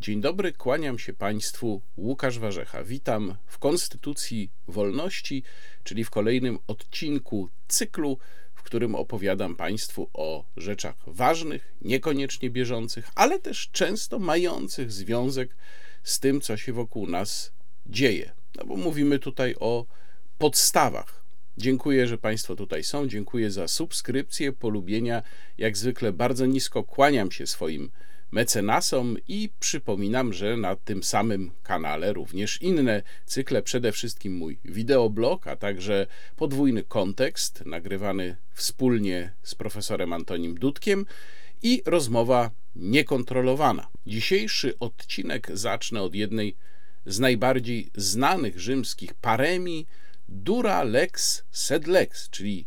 Dzień dobry, kłaniam się Państwu, Łukasz Warzecha. Witam w Konstytucji Wolności, czyli w kolejnym odcinku cyklu, w którym opowiadam Państwu o rzeczach ważnych, niekoniecznie bieżących, ale też często mających związek z tym, co się wokół nas dzieje. No bo mówimy tutaj o podstawach. Dziękuję, że Państwo tutaj są. Dziękuję za subskrypcję, polubienia. Jak zwykle bardzo nisko kłaniam się swoim mecenasom i przypominam, że na tym samym kanale również inne cykle, przede wszystkim mój wideoblog, a także podwójny kontekst nagrywany wspólnie z profesorem Antonim Dudkiem i rozmowa niekontrolowana. Dzisiejszy odcinek zacznę od jednej z najbardziej znanych rzymskich paremii dura lex sed lex, czyli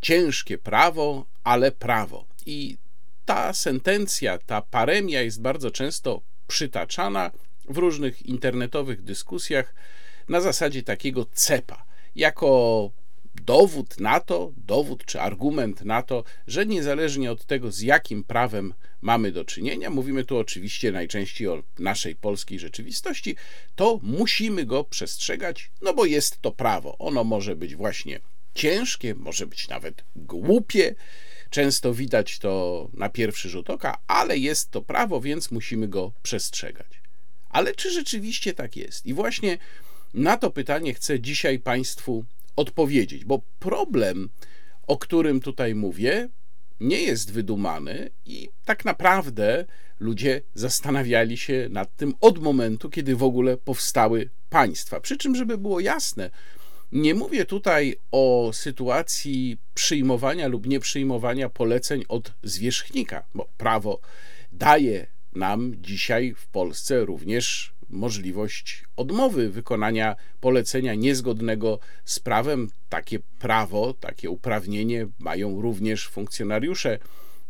ciężkie prawo, ale prawo. I ta sentencja, ta paremia jest bardzo często przytaczana w różnych internetowych dyskusjach na zasadzie takiego cepa, jako dowód na to, dowód czy argument na to, że niezależnie od tego, z jakim prawem mamy do czynienia, mówimy tu oczywiście najczęściej o naszej polskiej rzeczywistości, to musimy go przestrzegać, no bo jest to prawo. Ono może być właśnie ciężkie, może być nawet głupie, Często widać to na pierwszy rzut oka, ale jest to prawo, więc musimy go przestrzegać. Ale czy rzeczywiście tak jest? I właśnie na to pytanie chcę dzisiaj Państwu odpowiedzieć, bo problem, o którym tutaj mówię, nie jest wydumany i tak naprawdę ludzie zastanawiali się nad tym od momentu, kiedy w ogóle powstały państwa. Przy czym, żeby było jasne, nie mówię tutaj o sytuacji przyjmowania lub nieprzyjmowania poleceń od zwierzchnika, bo prawo daje nam dzisiaj w Polsce również możliwość odmowy wykonania polecenia niezgodnego z prawem. Takie prawo, takie uprawnienie mają również funkcjonariusze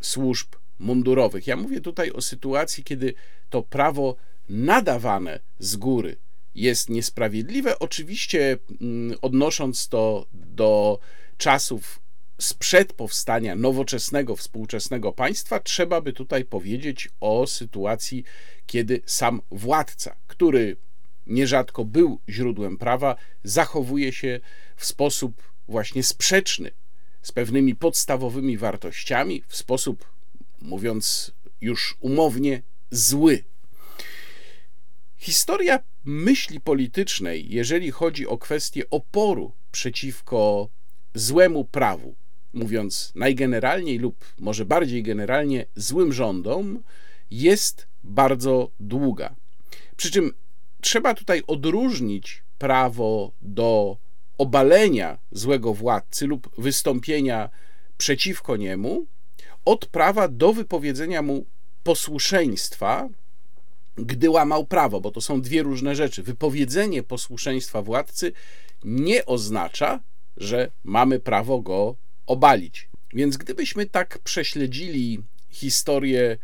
służb mundurowych. Ja mówię tutaj o sytuacji, kiedy to prawo nadawane z góry jest niesprawiedliwe. Oczywiście mm, odnosząc to do czasów sprzed powstania nowoczesnego, współczesnego państwa, trzeba by tutaj powiedzieć o sytuacji, kiedy sam władca, który nierzadko był źródłem prawa, zachowuje się w sposób właśnie sprzeczny z pewnymi podstawowymi wartościami, w sposób, mówiąc już umownie, zły. Historia myśli politycznej, jeżeli chodzi o kwestię oporu przeciwko złemu prawu, mówiąc najgeneralniej lub może bardziej generalnie złym rządom, jest bardzo długa. Przy czym trzeba tutaj odróżnić prawo do obalenia złego władcy lub wystąpienia przeciwko niemu od prawa do wypowiedzenia mu posłuszeństwa gdy łamał prawo, bo to są dwie różne rzeczy. Wypowiedzenie posłuszeństwa władcy nie oznacza, że mamy prawo go obalić. Więc gdybyśmy tak prześledzili historię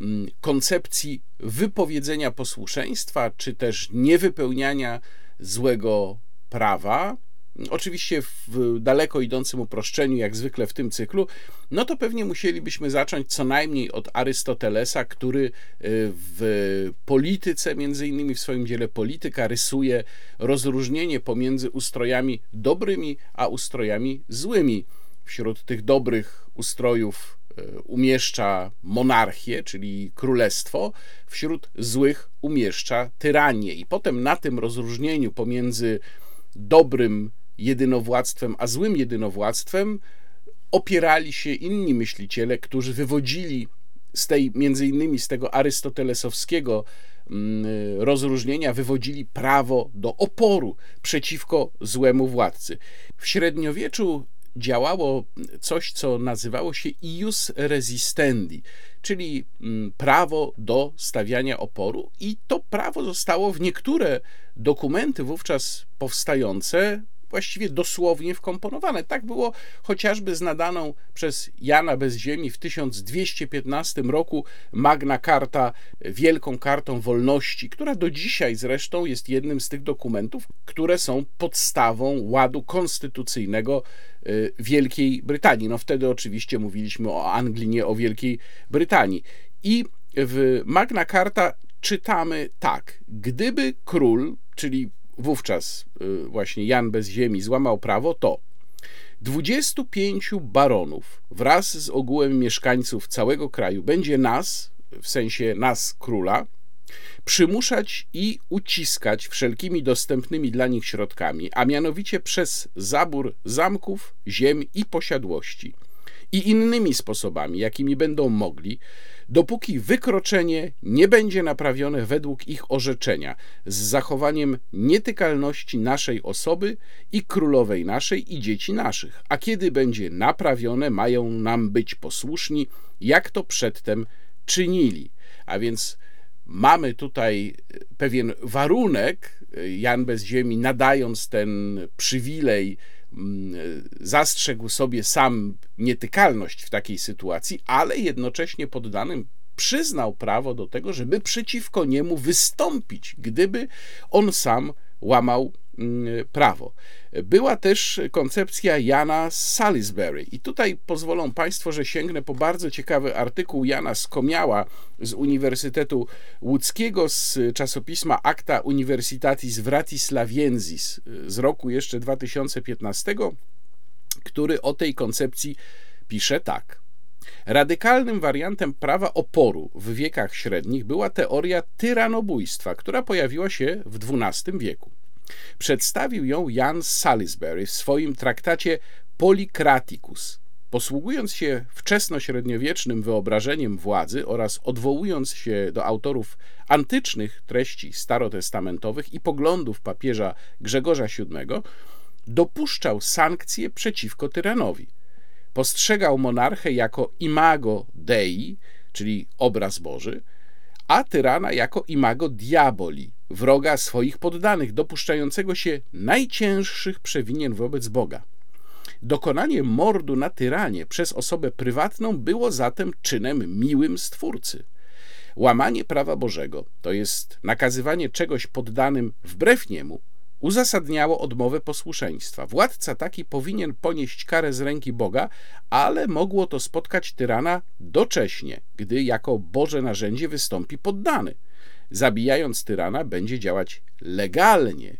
mm, koncepcji wypowiedzenia posłuszeństwa, czy też niewypełniania złego prawa, oczywiście w daleko idącym uproszczeniu, jak zwykle w tym cyklu, no to pewnie musielibyśmy zacząć co najmniej od Arystotelesa, który y, w polityce, między innymi w swoim dziele Polityka, rysuje rozróżnienie pomiędzy ustrojami dobrymi a ustrojami złymi. Wśród tych dobrych ustrojów y, umieszcza monarchię, czyli królestwo, wśród złych umieszcza tyranię. I potem na tym rozróżnieniu pomiędzy dobrym jedynowładztwem, a złym jedynowładztwem opierali się inni myśliciele, którzy wywodzili z tej, między innymi z tego arystotelesowskiego mm, rozróżnienia, wywodzili prawo do oporu przeciwko złemu władcy. W średniowieczu działało coś, co nazywało się ius resistendi, czyli mm, prawo do stawiania oporu, i to prawo zostało w niektóre dokumenty wówczas powstające właściwie dosłownie wkomponowane. Tak było chociażby z nadaną przez Jana bez ziemi w 1215 roku Magna Carta, Wielką Kartą Wolności, która do dzisiaj zresztą jest jednym z tych dokumentów, które są podstawą ładu konstytucyjnego y, Wielkiej Brytanii. No wtedy oczywiście mówiliśmy o Anglii, nie o Wielkiej Brytanii. I w Magna Carta czytamy tak: Gdyby król, czyli wówczas y, właśnie Jan bez ziemi, złamał prawo, to 25 baronów wraz z ogółem mieszkańców całego kraju będzie nas, w sensie nas króla, przymuszać i uciskać wszelkimi dostępnymi dla nich środkami, a mianowicie przez zabór zamków, ziem i posiadłości i innymi sposobami, jakimi będą mogli, dopóki wykroczenie nie będzie naprawione według ich orzeczenia, z zachowaniem nietykalności naszej osoby i królowej naszej i dzieci naszych, a kiedy będzie naprawione, mają nam być posłuszni, jak to przedtem czynili. A więc mamy tutaj pewien warunek, Jan bez ziemi, nadając ten przywilej, zastrzegł sobie sam nietykalność w takiej sytuacji, ale jednocześnie poddanym przyznał prawo do tego, żeby przeciwko niemu wystąpić, gdyby on sam łamał mm, prawo. Była też koncepcja Jana Salisbury i tutaj pozwolą Państwo, że sięgnę po bardzo ciekawy artykuł Jana Skomiała z Uniwersytetu Łódzkiego z czasopisma Acta Universitatis Vratislaviensis z roku jeszcze 2015, który o tej koncepcji pisze tak. Radykalnym wariantem prawa oporu w wiekach średnich była teoria tyranobójstwa, która pojawiła się w XII wieku. Przedstawił ją Jan Salisbury w swoim traktacie Policraticus. Posługując się wczesnośredniowiecznym wyobrażeniem władzy oraz odwołując się do autorów antycznych treści starotestamentowych i poglądów papieża Grzegorza VII, dopuszczał sankcje przeciwko tyranowi. Postrzegał monarchę jako imago Dei, czyli obraz Boży, a tyrana jako imago diaboli, wroga swoich poddanych, dopuszczającego się najcięższych przewinień wobec Boga. Dokonanie mordu na tyranie przez osobę prywatną było zatem czynem miłym Stwórcy. Łamanie prawa Bożego, to jest nakazywanie czegoś poddanym wbrew niemu, uzasadniało odmowę posłuszeństwa. Władca taki powinien ponieść karę z ręki Boga, ale mogło to spotkać tyrana docześnie, gdy jako Boże narzędzie wystąpi poddany. Zabijając tyrana, będzie działać legalnie,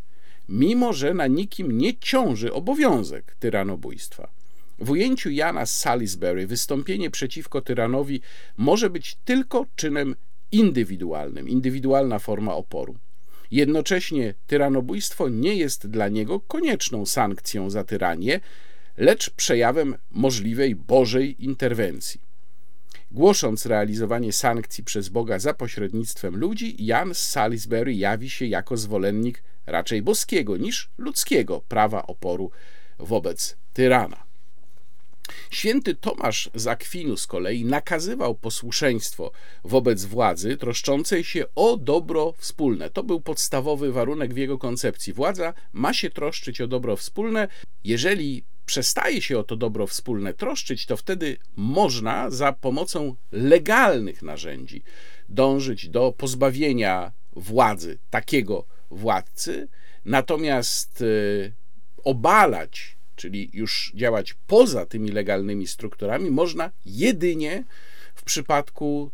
mimo że na nikim nie ciąży obowiązek tyranobójstwa. W ujęciu Jana Salisbury wystąpienie przeciwko tyranowi może być tylko czynem indywidualnym, indywidualna forma oporu. Jednocześnie tyranobójstwo nie jest dla niego konieczną sankcją za tyranię, lecz przejawem możliwej Bożej interwencji. Głosząc realizowanie sankcji przez Boga za pośrednictwem ludzi, Jan z Salisbury jawi się jako zwolennik raczej boskiego niż ludzkiego prawa oporu wobec tyrana. Święty Tomasz z Akwinu z kolei nakazywał posłuszeństwo wobec władzy troszczącej się o dobro wspólne. To był podstawowy warunek w jego koncepcji. Władza ma się troszczyć o dobro wspólne. Jeżeli przestaje się o to dobro wspólne troszczyć, to wtedy można za pomocą legalnych narzędzi dążyć do pozbawienia władzy takiego władcy, natomiast y, obalać czyli już działać poza tymi legalnymi strukturami, można jedynie w przypadku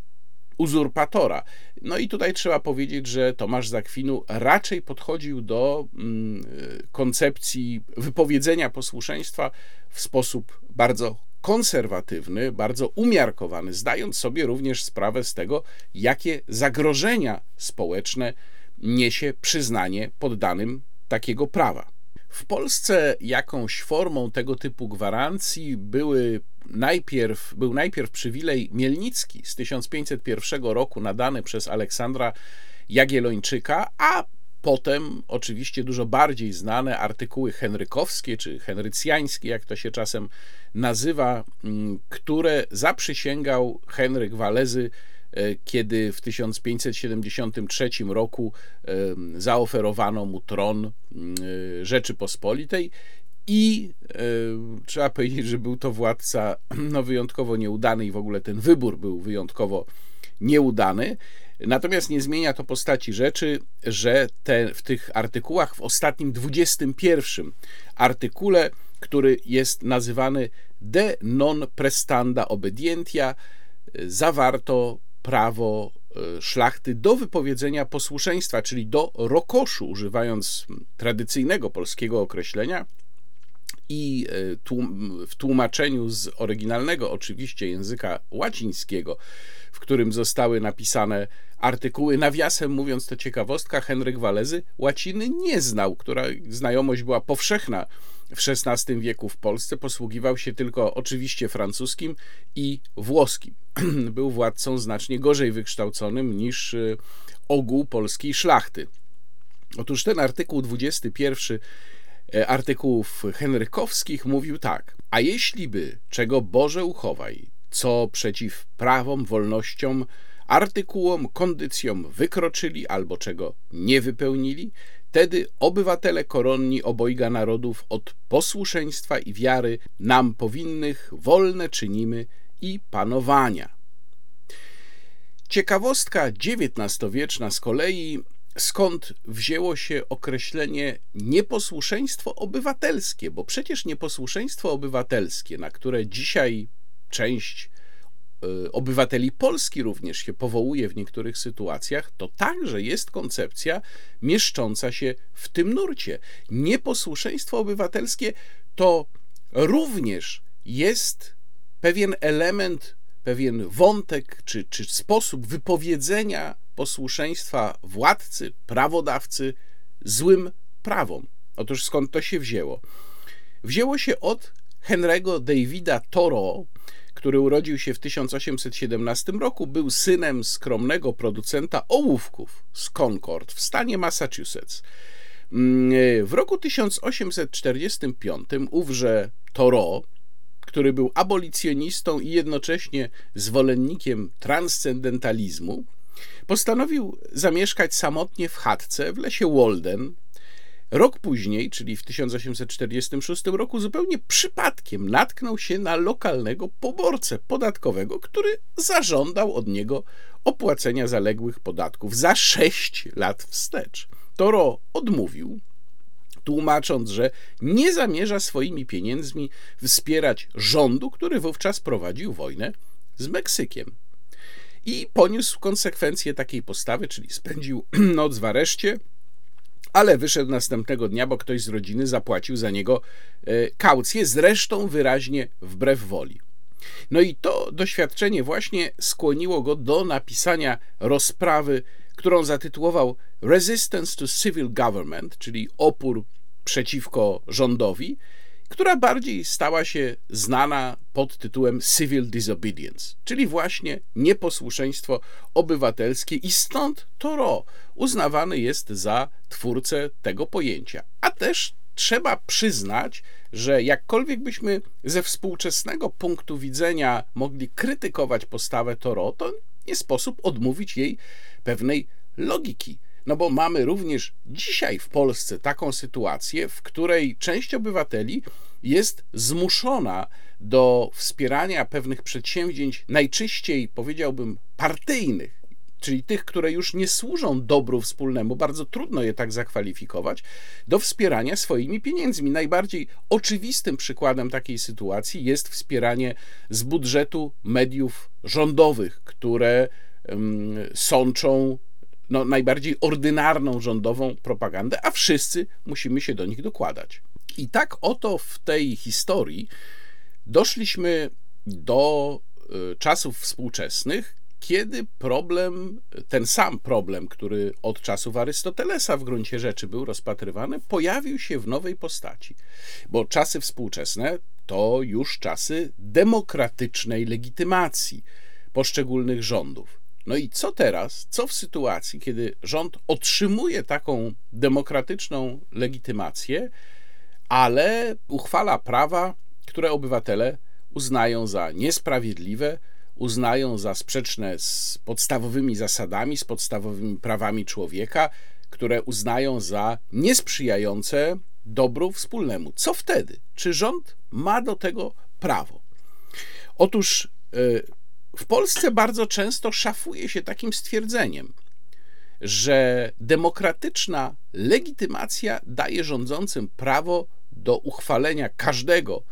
uzurpatora. No i tutaj trzeba powiedzieć, że Tomasz Zakwinu raczej podchodził do mm, koncepcji wypowiedzenia posłuszeństwa w sposób bardzo konserwatywny, bardzo umiarkowany, zdając sobie również sprawę z tego, jakie zagrożenia społeczne niesie przyznanie poddanym takiego prawa. W Polsce jakąś formą tego typu gwarancji były najpierw, był najpierw przywilej Mielnicki z 1501 roku nadany przez Aleksandra Jagiellończyka, a potem oczywiście dużo bardziej znane artykuły henrykowskie czy henrycjańskie, jak to się czasem nazywa, mm, które zaprzysięgał Henryk Walezy kiedy w 1573 roku e, zaoferowano mu tron e, Rzeczypospolitej i trzeba powiedzieć, że był to władca no, wyjątkowo nieudany i w ogóle ten wybór był wyjątkowo nieudany. Natomiast nie zmienia to postaci rzeczy, że te, w tych artykułach, w ostatnim 21 artykule, który jest nazywany de non prestanda obedientia, zawarto prawo e, szlachty do wypowiedzenia posłuszeństwa, czyli do rokoszu, używając tradycyjnego polskiego określenia, i e, w tłumaczeniu z oryginalnego, oczywiście języka łacińskiego, w którym zostały napisane artykuły. Nawiasem mówiąc, to ciekawostka, Henryk Walezy łaciny nie znał, która znajomość była powszechna w XVI wieku w Polsce. Posługiwał się tylko oczywiście francuskim i włoskim. Był władcą znacznie gorzej wykształconym niż e, ogół polskiej szlachty. Otóż ten artykuł 21 E, artykułów henrykowskich mówił tak: A jeśli by, czego Boże uchowaj, co przeciw prawom, wolnościom, artykułom, kondycjom wykroczyli albo czego nie wypełnili, wtedy obywatele koronni obojga narodów od posłuszeństwa i wiary nam powinnych wolne czynimy i panowania. Ciekawostka XIX-wieczna z kolei skąd wzięło się określenie nieposłuszeństwo obywatelskie, bo przecież nieposłuszeństwo obywatelskie, na które dzisiaj część obywateli Polski również się powołuje w niektórych sytuacjach, to także jest koncepcja mieszcząca się w tym nurcie. Nieposłuszeństwo obywatelskie to również jest pewien element, pewien wątek czy, czy sposób wypowiedzenia posłuszeństwa władcy, prawodawcy złym prawom. Otóż skąd to się wzięło? Wzięło się od Henry'ego Davida Thoreau, który urodził się w 1817 roku, był synem skromnego producenta ołówków z Concord w stanie Massachusetts. W roku 1845 ówrze Thoreau, który był abolicjonistą i jednocześnie zwolennikiem transcendentalizmu, Postanowił zamieszkać samotnie w chatce w lesie Walden. Rok później, czyli w 1846 roku, zupełnie przypadkiem natknął się na lokalnego poborcę podatkowego, który zażądał od niego opłacenia zaległych podatków za sześć lat wstecz. Toro odmówił, tłumacząc, że nie zamierza swoimi pieniędzmi wspierać rządu, który wówczas prowadził wojnę z Meksykiem i poniósł konsekwencje takiej postawy, czyli spędził noc w areszcie, ale wyszedł następnego dnia, bo ktoś z rodziny zapłacił za niego e, kaucję, zresztą wyraźnie wbrew woli. No i to doświadczenie właśnie skłoniło go do napisania rozprawy, którą zatytułował Resistance to Civil Government, czyli opór przeciwko rządowi, która bardziej stała się znana pod tytułem Civil Disobedience, czyli właśnie nieposłuszeństwo obywatelskie i stąd Toro uznawany jest za twórcę tego pojęcia. A też trzeba przyznać, że jakkolwiek byśmy ze współczesnego punktu widzenia mogli krytykować postawę Toro, to nie sposób odmówić jej pewnej logiki. No bo mamy również dzisiaj w Polsce taką sytuację, w której część obywateli jest zmuszona do wspierania pewnych przedsięwzięć, najczęściej powiedziałbym partyjnych, czyli tych, które już nie służą dobru wspólnemu, bardzo trudno je tak zakwalifikować, do wspierania swoimi pieniędzmi. Najbardziej oczywistym przykładem takiej sytuacji jest wspieranie z budżetu mediów rządowych, które sączą no, najbardziej ordynarną rządową propagandę, a wszyscy musimy się do nich dokładać. I tak oto w tej historii doszliśmy do y, czasów współczesnych, kiedy problem, ten sam problem, który od czasów Arystotelesa w gruncie rzeczy był rozpatrywany, pojawił się w nowej postaci. Bo czasy współczesne to już czasy demokratycznej legitymacji poszczególnych rządów. No i co teraz? Co w sytuacji, kiedy rząd otrzymuje taką demokratyczną legitymację, ale uchwala prawa, które obywatele uznają za niesprawiedliwe, uznają za sprzeczne z podstawowymi zasadami, z podstawowymi prawami człowieka, które uznają za niesprzyjające dobru wspólnemu. Co wtedy? Czy rząd ma do tego prawo? Otóż y, w Polsce bardzo często szafuje się takim stwierdzeniem, że demokratyczna legitymacja daje rządzącym prawo do uchwalenia każdego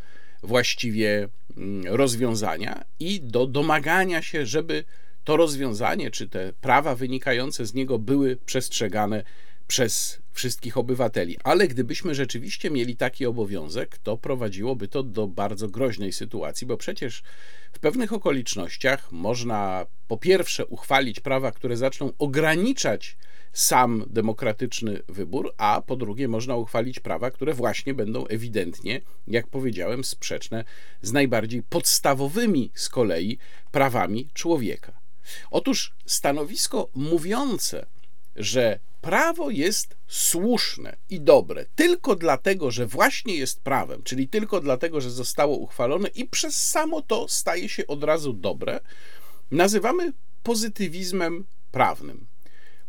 właściwie mm, rozwiązania i do domagania się, żeby to rozwiązanie czy te prawa wynikające z niego były przestrzegane przez wszystkich obywateli. Ale gdybyśmy rzeczywiście mieli taki obowiązek, to prowadziłoby to do bardzo groźnej sytuacji, bo przecież w pewnych okolicznościach można po pierwsze uchwalić prawa, które zaczną ograniczać sam demokratyczny wybór, a po drugie można uchwalić prawa, które właśnie będą ewidentnie, jak powiedziałem, sprzeczne z najbardziej podstawowymi z kolei prawami człowieka. Otóż stanowisko mówiące, że prawo jest słuszne i dobre tylko dlatego, że właśnie jest prawem, czyli tylko dlatego, że zostało uchwalone i przez samo to staje się od razu dobre, nazywamy pozytywizmem prawnym.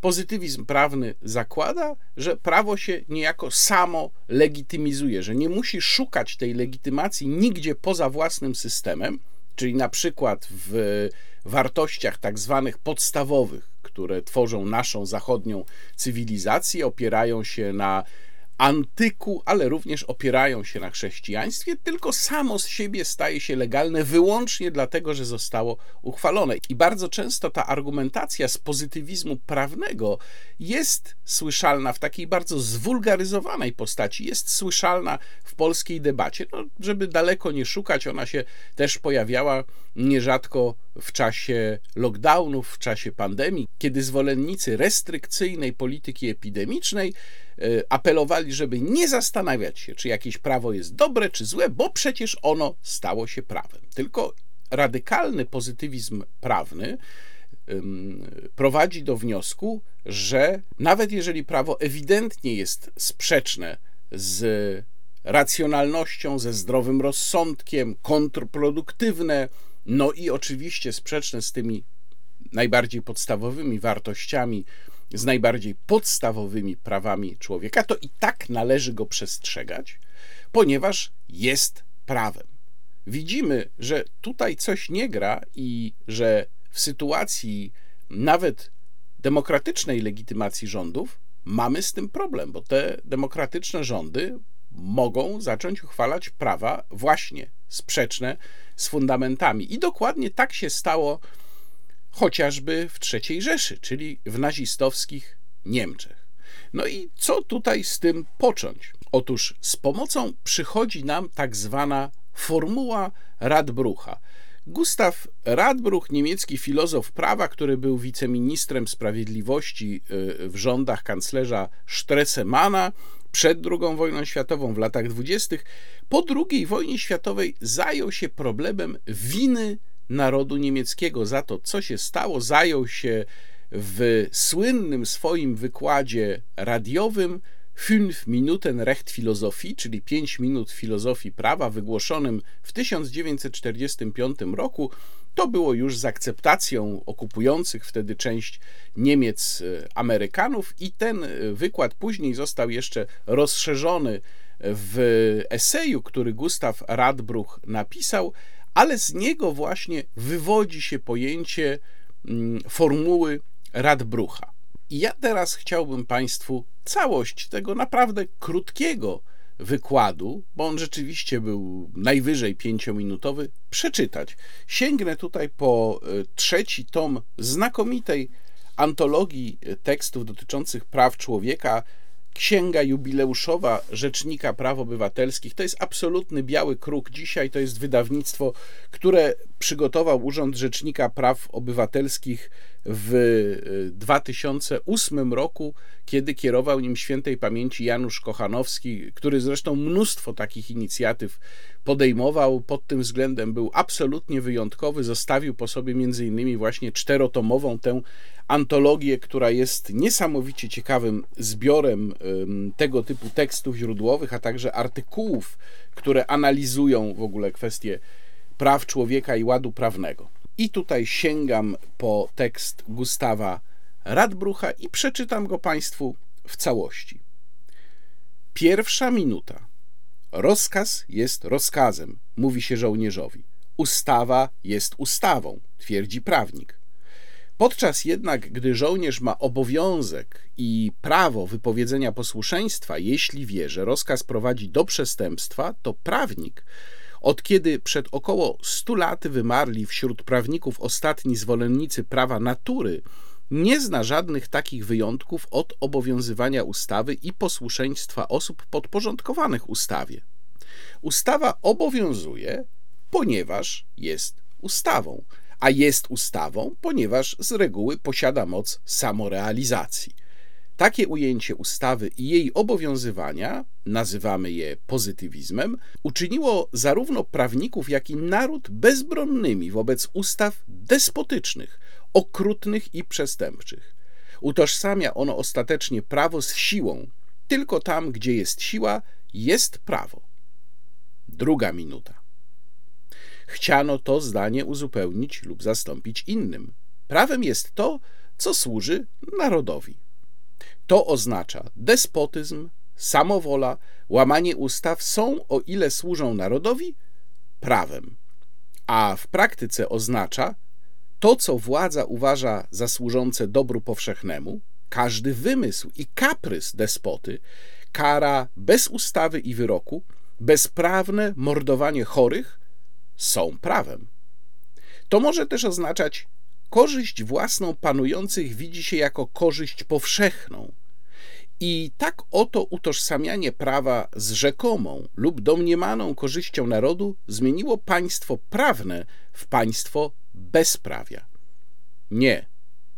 Pozytywizm prawny zakłada, że prawo się niejako samo legitymizuje, że nie musi szukać tej legitymacji nigdzie poza własnym systemem, czyli na przykład w wartościach tak zwanych podstawowych, które tworzą naszą zachodnią cywilizację, opierają się na antyku, ale również opierają się na chrześcijaństwie, tylko samo z siebie staje się legalne wyłącznie dlatego, że zostało uchwalone. I bardzo często ta argumentacja z pozytywizmu prawnego jest słyszalna w takiej bardzo zwulgaryzowanej postaci, jest słyszalna w polskiej debacie. No, żeby daleko nie szukać, ona się też pojawiała nierzadko w czasie lockdownów, w czasie pandemii, kiedy zwolennicy restrykcyjnej polityki epidemicznej apelowali, żeby nie zastanawiać się, czy jakieś prawo jest dobre czy złe, bo przecież ono stało się prawem. Tylko radykalny pozytywizm prawny prowadzi do wniosku, że nawet jeżeli prawo ewidentnie jest sprzeczne z racjonalnością, ze zdrowym rozsądkiem, kontrproduktywne, no i oczywiście sprzeczne z tymi najbardziej podstawowymi wartościami, z najbardziej podstawowymi prawami człowieka, to i tak należy go przestrzegać, ponieważ jest prawem. Widzimy, że tutaj coś nie gra i że w sytuacji nawet demokratycznej legitymacji rządów mamy z tym problem, bo te demokratyczne rządy mogą zacząć uchwalać prawa właśnie sprzeczne z fundamentami. I dokładnie tak się stało chociażby w III Rzeszy, czyli w nazistowskich Niemczech. No i co tutaj z tym począć? Otóż z pomocą przychodzi nam tak zwana formuła Radbrucha. Gustav Radbruch, niemiecki filozof prawa, który był wiceministrem sprawiedliwości y, w rządach kanclerza Stressemana, przed II wojną światową w latach dwudziestych, po II wojnie światowej zajął się problemem winy narodu niemieckiego za to, co się stało. Zajął się w słynnym swoim wykładzie radiowym Fünf Minuten Recht Philosophie, czyli 5 minut filozofii prawa, wygłoszonym w 1945 roku, to było już z akceptacją okupujących wtedy część Niemiec e, Amerykanów, i ten e, wykład później został jeszcze rozszerzony w eseju, który Gustav Radbruch napisał, ale z niego właśnie wywodzi się pojęcie mm, formuły Radbrucha. I ja teraz chciałbym Państwu całość tego naprawdę krótkiego wykładu, bo on rzeczywiście był najwyżej pięciominutowy, przeczytać. Sięgnę tutaj po e, trzeci tom znakomitej antologii tekstów dotyczących praw człowieka, Księga jubileuszowa Rzecznika Praw Obywatelskich to jest absolutny biały kruk. Dzisiaj to jest wydawnictwo, które przygotował Urząd Rzecznika Praw Obywatelskich w 2008 e, roku, kiedy kierował nim świętej pamięci Janusz Kochanowski, który zresztą mnóstwo takich inicjatyw podejmował. Pod tym względem był absolutnie wyjątkowy. Zostawił po sobie między innymi właśnie czterotomową tę antologię, która jest niesamowicie ciekawym zbiorem tego typu tekstów źródłowych, a także artykułów, które analizują w ogóle kwestie praw człowieka i ładu prawnego. I tutaj sięgam po tekst Gustawa Radbrucha i przeczytam go Państwu w całości. Pierwsza minuta. Rozkaz jest rozkazem, mówi się żołnierzowi. Ustawa jest ustawą, twierdzi prawnik. Podczas jednak, gdy żołnierz ma obowiązek i prawo wypowiedzenia posłuszeństwa, jeśli wie, że rozkaz prowadzi do przestępstwa, to prawnik Od kiedy przed około 100 laty wymarli wśród prawników ostatni zwolennicy prawa natury, nie zna żadnych takich wyjątków od obowiązywania ustawy i posłuszeństwa osób podporządkowanych ustawie. Ustawa obowiązuje, ponieważ jest ustawą, a jest ustawą, ponieważ z reguły posiada moc samorealizacji. Takie ujęcie ustawy i jej obowiązywania, nazywamy je pozytywizmem, uczyniło zarówno prawników, jak i naród bezbronnymi wobec ustaw despotycznych, okrutnych i przestępczych. Utożsamia ono ostatecznie prawo z siłą. Tylko tam, gdzie jest siła, jest prawo. Druga minuta. Chciano to zdanie uzupełnić lub zastąpić innym. Prawem jest to, co służy narodowi. To oznacza despotyzm, samowola, łamanie ustaw są, o ile służą narodowi, prawem. A w praktyce oznacza to, co władza uważa za służące dobru powszechnemu, każdy wymysł i kaprys despoty kara bez ustawy i wyroku, bezprawne mordowanie chorych są prawem. To może też oznaczać korzyść własną panujących widzi się jako korzyść powszechną. I tak oto utożsamianie prawa z rzekomą lub domniemaną korzyścią narodu zmieniło państwo prawne w państwo bezprawia. Nie,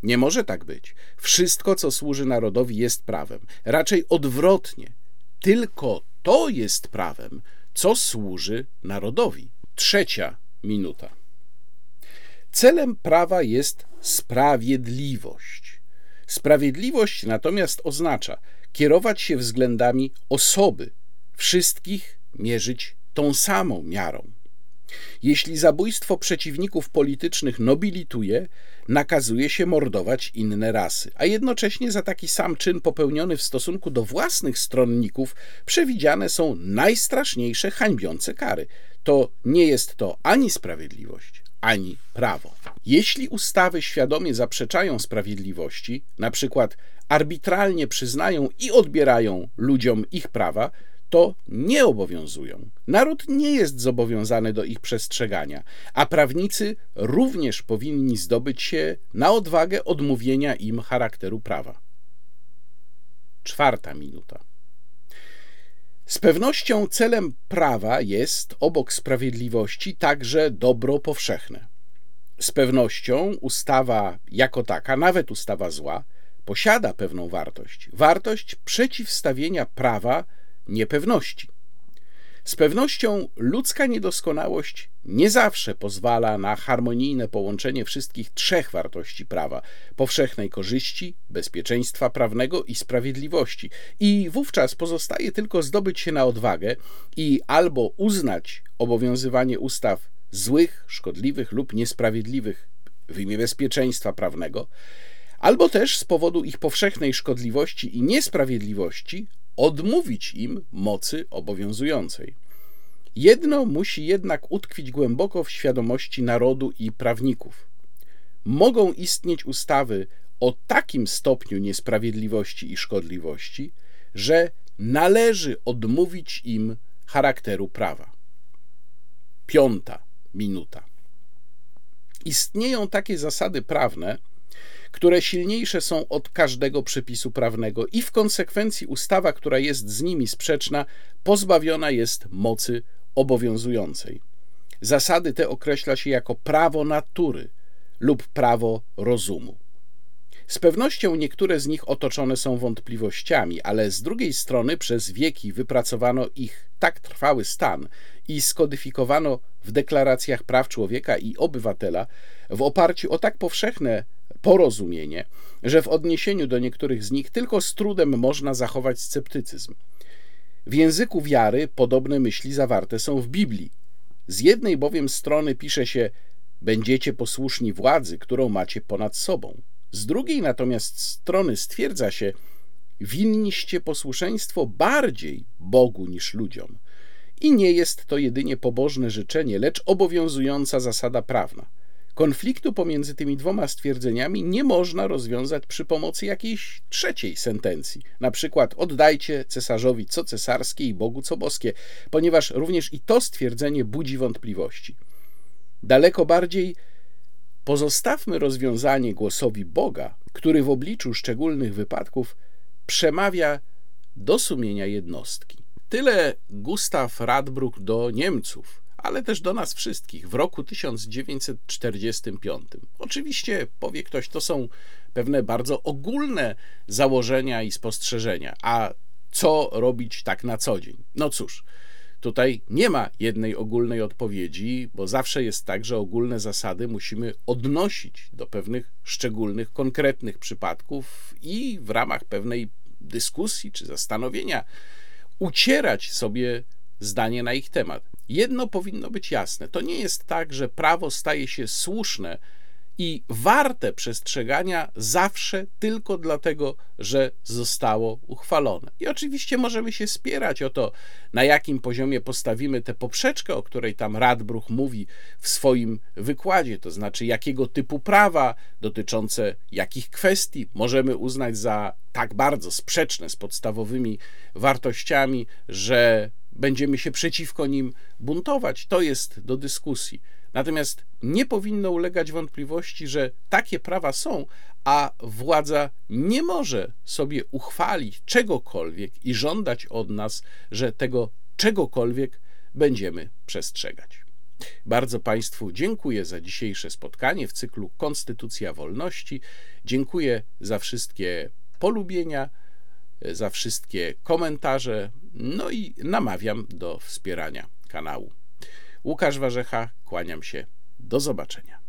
nie może tak być. Wszystko, co służy narodowi, jest prawem. Raczej odwrotnie. Tylko to jest prawem, co służy narodowi. Trzecia minuta. Celem prawa jest sprawiedliwość. Sprawiedliwość natomiast oznacza kierować się względami osoby, wszystkich mierzyć tą samą miarą. Jeśli zabójstwo przeciwników politycznych nobilituje, nakazuje się mordować inne rasy, a jednocześnie za taki sam czyn popełniony w stosunku do własnych stronników przewidziane są najstraszniejsze hańbiące kary. To nie jest to ani sprawiedliwość, ani prawo. Jeśli ustawy świadomie zaprzeczają sprawiedliwości, na przykład arbitralnie przyznają i odbierają ludziom ich prawa, to nie obowiązują. Naród nie jest zobowiązany do ich przestrzegania, a prawnicy również powinni zdobyć się na odwagę odmówienia im charakteru prawa. Czwarta minuta. Z pewnością celem prawa jest, obok sprawiedliwości, także dobro powszechne. Z pewnością ustawa jako taka, nawet ustawa zła, posiada pewną wartość wartość przeciwstawienia prawa niepewności. Z pewnością ludzka niedoskonałość nie zawsze pozwala na harmonijne połączenie wszystkich trzech wartości prawa powszechnej korzyści, bezpieczeństwa prawnego i sprawiedliwości. I wówczas pozostaje tylko zdobyć się na odwagę i albo uznać obowiązywanie ustaw złych, szkodliwych lub niesprawiedliwych w imię bezpieczeństwa prawnego, albo też z powodu ich powszechnej szkodliwości i niesprawiedliwości odmówić im mocy obowiązującej. Jedno musi jednak utkwić głęboko w świadomości narodu i prawników. Mogą istnieć ustawy o takim stopniu niesprawiedliwości i szkodliwości, że należy odmówić im charakteru prawa. Piąta minuta. Istnieją takie zasady prawne, które silniejsze są od każdego przepisu prawnego i w konsekwencji ustawa, która jest z nimi sprzeczna, pozbawiona jest mocy obowiązującej. Zasady te określa się jako prawo natury lub prawo rozumu. Z pewnością niektóre z nich otoczone są wątpliwościami, ale z drugiej strony przez wieki wypracowano ich tak trwały stan i skodyfikowano w deklaracjach praw człowieka i obywatela w oparciu o tak powszechne porozumienie, że w odniesieniu do niektórych z nich tylko z trudem można zachować sceptycyzm. W języku wiary podobne myśli zawarte są w Biblii. Z jednej bowiem strony pisze się: Będziecie posłuszni władzy, którą macie ponad sobą. Z drugiej natomiast strony stwierdza się: Winniście posłuszeństwo bardziej Bogu niż ludziom. I nie jest to jedynie pobożne życzenie, lecz obowiązująca zasada prawna. Konfliktu pomiędzy tymi dwoma stwierdzeniami nie można rozwiązać przy pomocy jakiejś trzeciej sentencji. Na przykład oddajcie cesarzowi co cesarskie i Bogu co boskie, ponieważ również i to stwierdzenie budzi wątpliwości. Daleko bardziej pozostawmy rozwiązanie głosowi Boga, który w obliczu szczególnych wypadków przemawia do sumienia jednostki. Tyle Gustaw Radbruch do Niemców, ale też do nas wszystkich w roku 1945. Oczywiście, powie ktoś, to są pewne bardzo ogólne założenia i spostrzeżenia. A co robić tak na co dzień? No cóż, Tutaj nie ma jednej ogólnej odpowiedzi, bo zawsze jest tak, że ogólne zasady musimy odnosić do pewnych szczególnych, konkretnych przypadków i w ramach pewnej dyskusji czy zastanowienia ucierać sobie zdanie na ich temat. Jedno powinno być jasne: to nie jest tak, że prawo staje się słuszne i warte przestrzegania zawsze tylko dlatego, że zostało uchwalone. I oczywiście możemy się spierać o to, na jakim poziomie postawimy tę poprzeczkę, o której tam Radbruch mówi w swoim wykładzie, to znaczy jakiego typu prawa dotyczące jakich kwestii możemy uznać za tak bardzo sprzeczne z podstawowymi wartościami, że będziemy się przeciwko nim buntować. To jest do dyskusji. Natomiast nie powinno ulegać wątpliwości, że takie prawa są, a władza nie może sobie uchwalić czegokolwiek i żądać od nas, że tego czegokolwiek będziemy przestrzegać. Bardzo Państwu dziękuję za dzisiejsze spotkanie w cyklu Konstytucja Wolności. Dziękuję za wszystkie polubienia, za wszystkie komentarze, no i namawiam do wspierania kanału. Łukasz Warzecha, kłaniam się. Do zobaczenia.